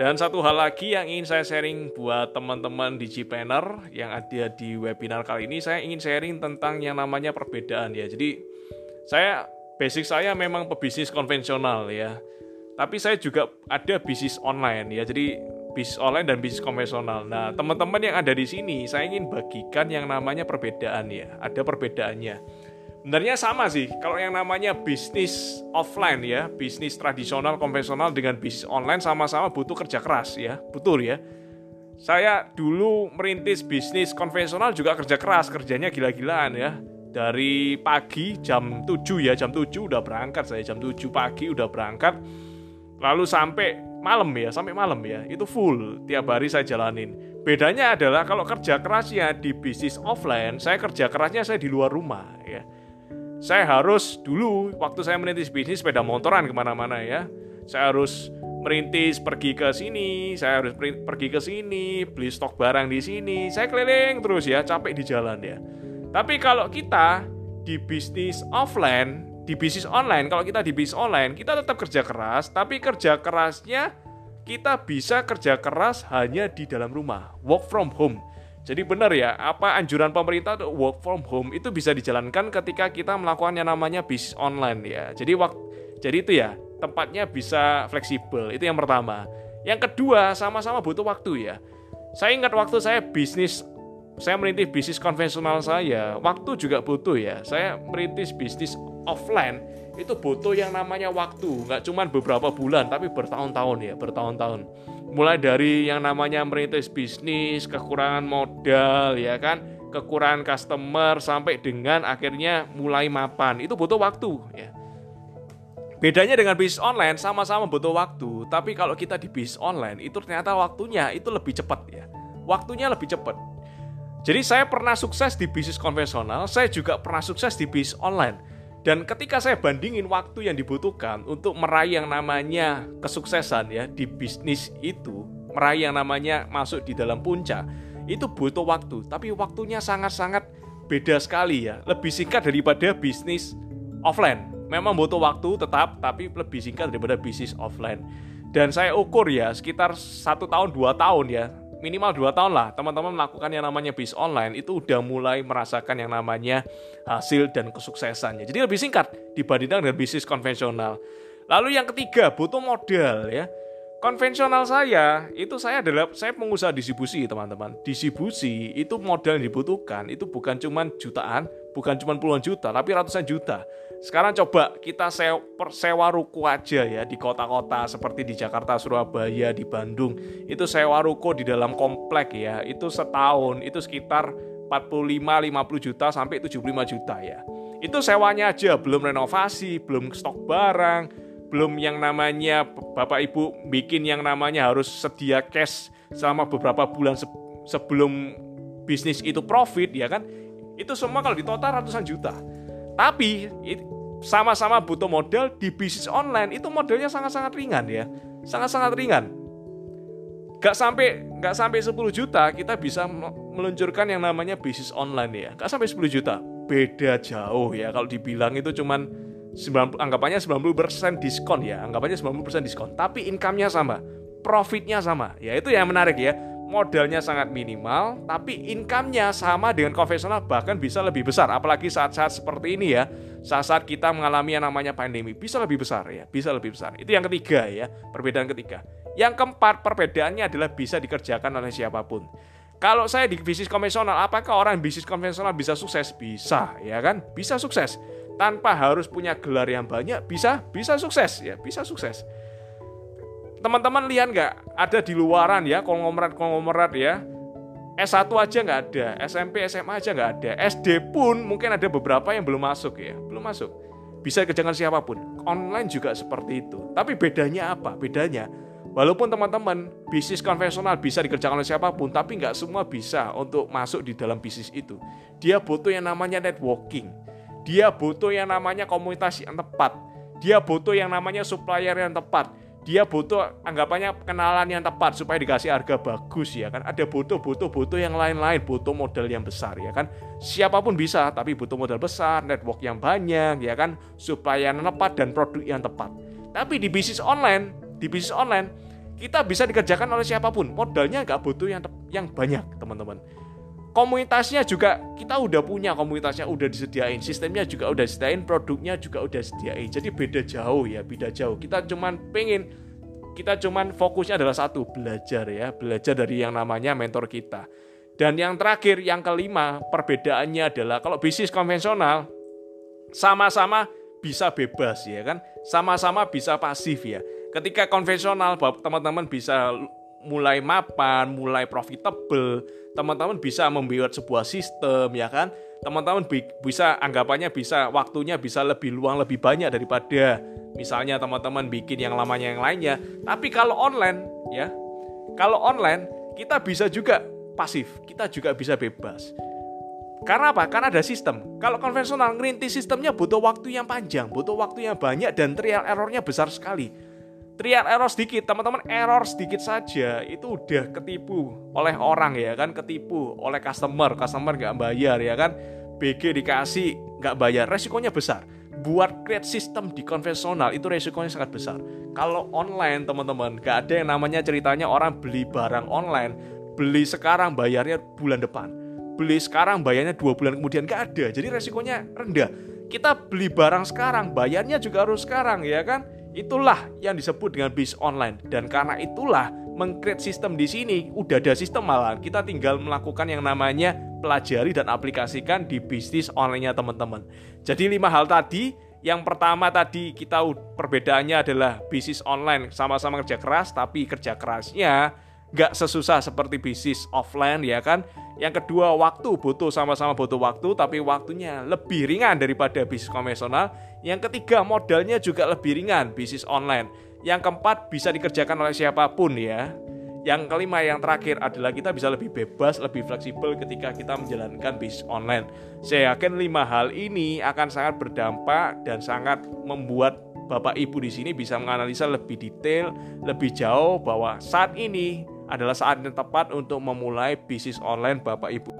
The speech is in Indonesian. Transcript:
Dan satu hal lagi yang ingin saya sharing buat teman-teman di Gplanner yang ada di webinar kali ini, saya ingin sharing tentang yang namanya perbedaan ya. Jadi saya basic saya memang pebisnis konvensional ya. Tapi saya juga ada bisnis online ya. Jadi bisnis online dan bisnis konvensional. Nah, teman-teman yang ada di sini, saya ingin bagikan yang namanya perbedaan ya. Ada perbedaannya. Sebenarnya sama sih, kalau yang namanya bisnis offline ya, bisnis tradisional konvensional dengan bisnis online sama-sama butuh kerja keras ya, betul ya. Saya dulu merintis bisnis konvensional juga kerja keras, kerjanya gila-gilaan ya. Dari pagi jam 7 ya, jam 7 udah berangkat saya, jam 7 pagi udah berangkat. Lalu sampai malam ya, sampai malam ya, itu full tiap hari saya jalanin. Bedanya adalah kalau kerja kerasnya di bisnis offline, saya kerja kerasnya saya di luar rumah saya harus dulu waktu saya merintis bisnis sepeda motoran ke mana-mana ya. Saya harus merintis pergi ke sini saya harus pergi ke sini beli stok barang di sini. Saya keliling terus ya capek di jalan ya. Tapi kalau kita di bisnis offline di bisnis online kalau kita di bisnis online kita tetap kerja keras tapi kerja kerasnya kita bisa kerja keras hanya di dalam rumah work from home jadi benar ya, apa anjuran pemerintah untuk work from home itu bisa dijalankan ketika kita melakukan yang namanya bisnis online ya. Jadi waktu jadi itu ya, tempatnya bisa fleksibel. Itu yang pertama. Yang kedua, sama-sama butuh waktu ya. Saya ingat waktu saya bisnis saya merintis bisnis konvensional saya, waktu juga butuh ya. Saya merintis bisnis offline itu butuh yang namanya waktu, nggak cuma beberapa bulan, tapi bertahun-tahun ya, bertahun-tahun mulai dari yang namanya merintis bisnis, kekurangan modal ya kan, kekurangan customer sampai dengan akhirnya mulai mapan. Itu butuh waktu ya. Bedanya dengan bisnis online sama-sama butuh waktu, tapi kalau kita di bisnis online itu ternyata waktunya itu lebih cepat ya. Waktunya lebih cepat. Jadi saya pernah sukses di bisnis konvensional, saya juga pernah sukses di bisnis online. Dan ketika saya bandingin waktu yang dibutuhkan untuk meraih yang namanya kesuksesan ya di bisnis itu, meraih yang namanya masuk di dalam puncak, itu butuh waktu. Tapi waktunya sangat-sangat beda sekali ya. Lebih singkat daripada bisnis offline. Memang butuh waktu tetap, tapi lebih singkat daripada bisnis offline. Dan saya ukur ya sekitar satu tahun dua tahun ya minimal 2 tahun lah teman-teman melakukan yang namanya bisnis online itu udah mulai merasakan yang namanya hasil dan kesuksesannya. Jadi lebih singkat dibandingkan dengan bisnis konvensional. Lalu yang ketiga butuh modal ya. Konvensional saya itu saya adalah saya pengusaha distribusi teman-teman. Distribusi itu modal yang dibutuhkan itu bukan cuma jutaan, bukan cuma puluhan juta, tapi ratusan juta. Sekarang coba kita sewa, sewa ruko aja ya di kota-kota seperti di Jakarta, Surabaya, di Bandung. Itu sewa ruko di dalam komplek ya. Itu setahun itu sekitar 45 50 juta sampai 75 juta ya. Itu sewanya aja, belum renovasi, belum stok barang, belum yang namanya Bapak Ibu bikin yang namanya harus sedia cash selama beberapa bulan sebelum bisnis itu profit ya kan. Itu semua kalau ditotal ratusan juta. Tapi sama-sama butuh modal di bisnis online itu modelnya sangat-sangat ringan ya. Sangat-sangat ringan. Gak sampai gak sampai 10 juta kita bisa meluncurkan yang namanya bisnis online ya. Gak sampai 10 juta. Beda jauh ya kalau dibilang itu cuman 90, anggapannya 90% diskon ya. Anggapannya 90% diskon. Tapi income-nya sama. Profitnya sama. Ya itu yang menarik ya modalnya sangat minimal, tapi income-nya sama dengan konvensional bahkan bisa lebih besar. Apalagi saat-saat seperti ini ya, saat-saat kita mengalami yang namanya pandemi, bisa lebih besar ya, bisa lebih besar. Itu yang ketiga ya, perbedaan ketiga. Yang keempat, perbedaannya adalah bisa dikerjakan oleh siapa pun. Kalau saya di bisnis konvensional, apakah orang bisnis konvensional bisa sukses? Bisa, ya kan? Bisa sukses. Tanpa harus punya gelar yang banyak, bisa, bisa sukses ya, bisa sukses teman-teman lihat nggak ada di luaran ya konglomerat-konglomerat ya S1 aja nggak ada, SMP, SMA aja nggak ada, SD pun mungkin ada beberapa yang belum masuk ya, belum masuk. Bisa kerjakan siapa pun. Online juga seperti itu. Tapi bedanya apa? Bedanya, walaupun teman-teman bisnis konvensional bisa dikerjakan oleh siapa pun, tapi nggak semua bisa untuk masuk di dalam bisnis itu. Dia butuh yang namanya networking. Dia butuh yang namanya komunitas yang tepat. Dia butuh yang namanya supplier yang tepat dia butuh anggapannya kenalan yang tepat supaya dikasih harga bagus ya kan ada butuh butuh butuh yang lain-lain butuh modal yang besar ya kan siapa pun bisa tapi butuh modal besar network yang banyak ya kan supaya tepat dan produk yang tepat tapi di bisnis online di bisnis online kita bisa dikerjakan oleh siapa pun. Modalnya nggak butuh yang yang banyak, teman-teman. Komunitasnya juga kita udah punya komunitasnya udah disediain, sistemnya juga udah disediain, produknya juga udah disediain. Jadi beda jauh ya, beda jauh. Kita cuman pengen kita cuman fokusnya adalah satu, belajar ya, belajar dari yang namanya mentor kita. Dan yang terakhir, yang kelima, perbedaannya adalah kalau bisnis konvensional sama-sama bisa bebas ya kan, sama-sama bisa pasif ya ketika konvensional teman-teman bisa mulai mapan, mulai profitable, teman-teman bisa membuat sebuah sistem ya kan. Teman-teman bisa anggapannya bisa waktunya bisa lebih luang lebih banyak daripada misalnya teman-teman bikin yang lamanya yang lainnya. Tapi kalau online ya, kalau online kita bisa juga pasif, kita juga bisa bebas. Karena apa? Karena ada sistem. Kalau konvensional ngerintis sistemnya butuh waktu yang panjang, butuh waktu yang banyak dan trial errornya besar sekali trial error sedikit teman-teman error sedikit saja itu udah ketipu oleh orang ya kan? Ketipu oleh customer customer nggak bayar ya kan? BG dikasih nggak bayar resikonya besar. Buat create sistem di konvensional itu resikonya sangat besar. Kalau online teman-teman nggak ada yang namanya ceritanya orang beli barang online beli sekarang bayarnya bulan depan beli sekarang bayarnya dua bulan kemudian nggak ada. Jadi resikonya rendah. Kita beli barang sekarang bayarnya juga harus sekarang ya kan Itulah yang disebut dengan bisnis online. Dan karena itulah mengcreate sistem di sini udah ada sistem malah kita tinggal melakukan yang namanya pelajari dan aplikasikan di bisnis online-nya teman-teman. Jadi lima hal tadi. Yang pertama tadi kita perbedaannya adalah bisnis online. Sama-sama kerja keras tapi kerja kerasnya nggak sesusah seperti bisnis offline ya kan. Yang kedua waktu butuh sama-sama butuh waktu tapi waktunya lebih ringan daripada bisnis konvensional. Yang ketiga modalnya juga lebih ringan bisnis online. Yang keempat bisa dikerjakan oleh siapa pun ya. Yang kelima yang terakhir adalah kita bisa lebih bebas, lebih fleksibel ketika kita menjalankan bisnis online. Saya yakin lima hal ini akan sangat berdampak dan sangat membuat Bapak Ibu di sini bisa menganalisa lebih detail, lebih jauh bahwa saat ini adalah saat yang tepat untuk memulai bisnis online Bapak Ibu.